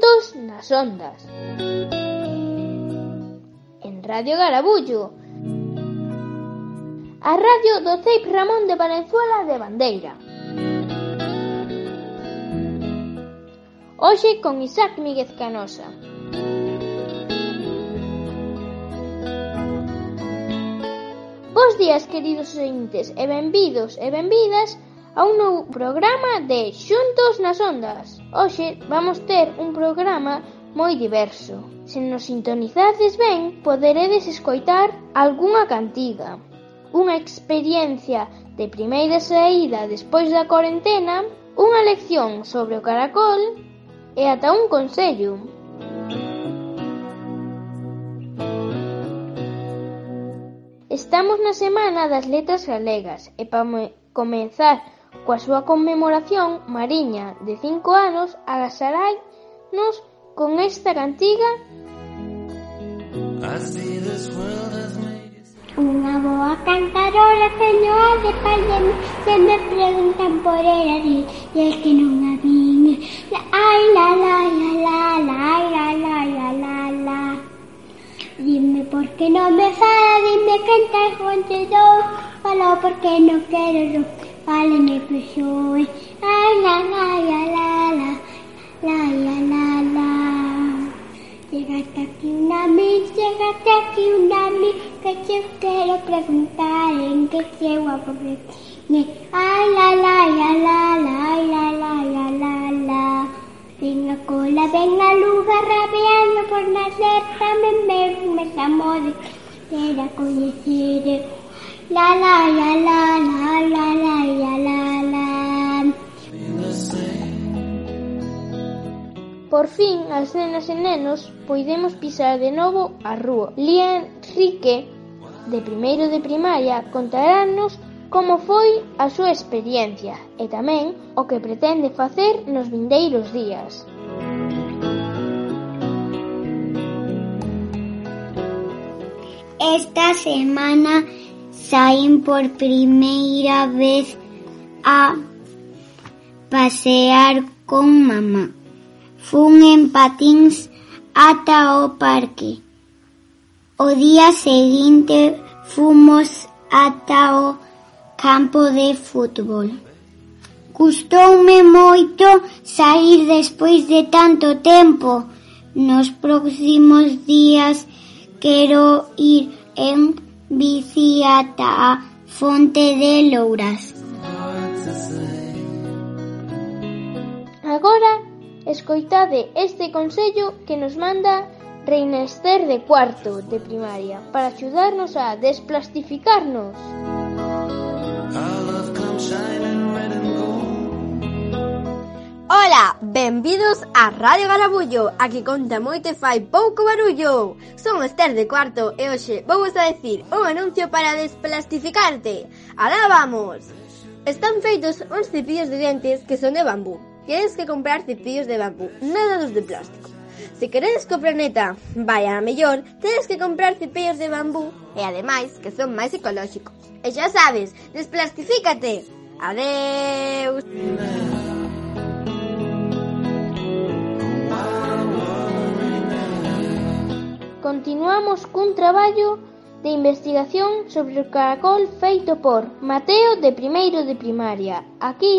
minutos nas ondas. En Radio Garabullo. A radio do Ceip Ramón de Valenzuela de Bandeira. Hoxe con Isaac Míguez Canosa. Bos días, queridos ointes, e benvidos e benvidas a un novo programa de Xuntos nas Ondas. Hoxe vamos ter un programa moi diverso. Se nos sintonizades ben, poderedes escoitar algunha cantiga, unha experiencia de primeira saída despois da cuarentena, unha lección sobre o caracol e ata un consello. Estamos na semana das letras galegas e para comenzar coa súa conmemoración, Mariña, de cinco anos, agasarai-nos con esta cantiga. Unha boa cantarola teño a de pai Se me preguntan por ela di E es que non a viña la, Ai la la la la la la la la la la. Dime por que non me fala Dime quen te contedou Fala porque non quero yo Fale me persoe Ai la la la la la La la la la Llegaste aquí una vez, llegaste aquí una vez, que te quiero preguntar en qué se guapo que Ay, la, la, la, la, la, ay, la, la, la, la, la. Venga cola, venga luga, rabiando por nacer, también me, me llamo de quisiera conocer. La la la la la la la la la la. Por fin as nenas e nenos poidemos pisar de novo a rúa. Lía Enrique, de primeiro de primaria, contarános como foi a súa experiencia e tamén o que pretende facer nos vindeiros días. Esta semana saín por primeira vez a pasear con mamá. Fun en patíns ata parque. O día seguinte fomos ata o campo de fútbol. Gustoume moito sair despois de tanto tempo. Nos próximos días quero ir en bici ata a Fonte de Louras. Agora, escoitade este consello que nos manda Reina Ester de cuarto de primaria para axudarnos a desplastificarnos. Benvidos a Radio Garabullo, a que conta moito e fai pouco barullo. Son Esther de Cuarto e hoxe vouvos a decir un anuncio para desplastificarte. Alá vamos! Están feitos uns cepillos de dentes que son de bambú. Queres que comprar cepillos de bambú, nada dos de plástico. Se queredes que o planeta vaya a mellor, tedes que comprar cepillos de bambú e ademais que son máis ecolóxicos. E xa sabes, desplastifícate! Adeus! Continuamos cun traballo de investigación sobre o caracol feito por Mateo de primeiro de primaria. Aquí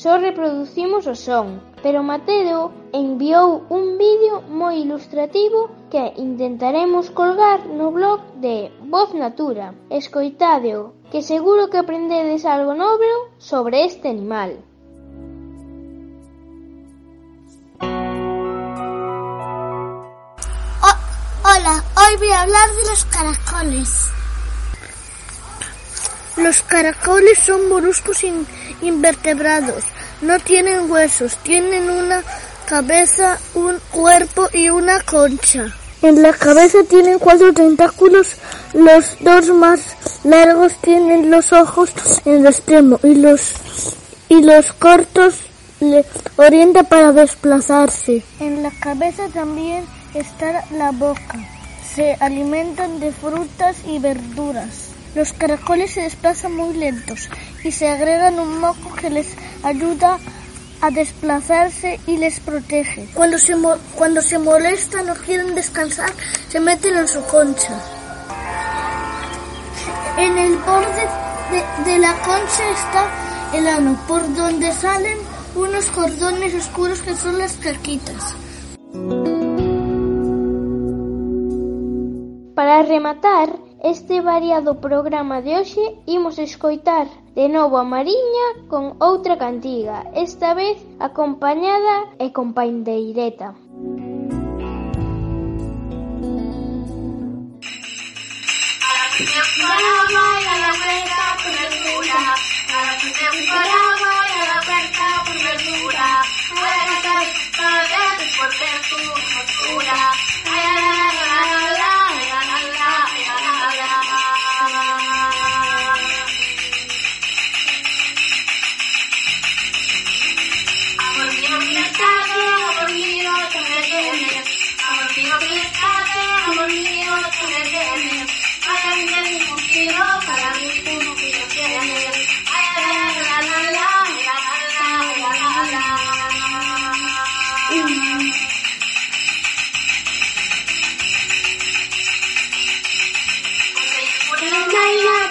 só reproducimos o son, pero Mateo enviou un vídeo moi ilustrativo que intentaremos colgar no blog de Voz Natura. Escoitádeo, que seguro que aprendedes algo novo sobre este animal. Hoy voy a hablar de los caracoles. Los caracoles son moluscos in- invertebrados. No tienen huesos, tienen una cabeza, un cuerpo y una concha. En la cabeza tienen cuatro tentáculos, los dos más largos tienen los ojos en el extremo y los y los cortos le orienta para desplazarse. En la cabeza también está la boca. Se alimentan de frutas y verduras. Los caracoles se desplazan muy lentos y se agregan un moco que les ayuda a desplazarse y les protege. Cuando se, cuando se molesta, no quieren descansar, se meten en su concha. En el borde de, de la concha está el ano, por donde salen unos cordones oscuros que son las caquitas. Para rematar este variado programa de hoxe imos escoitar de novo a Mariña con outra cantiga, esta vez acompañada e con pandeireta. A la temporada, a la vuelta por el cura, a la temporada,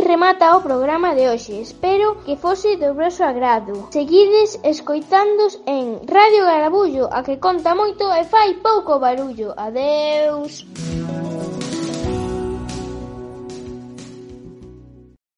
remata o programa de hoxe. Espero que fose do vosso agrado. Seguides escoitándos en Radio Garabullo, a que conta moito e fai pouco barullo. Adeus.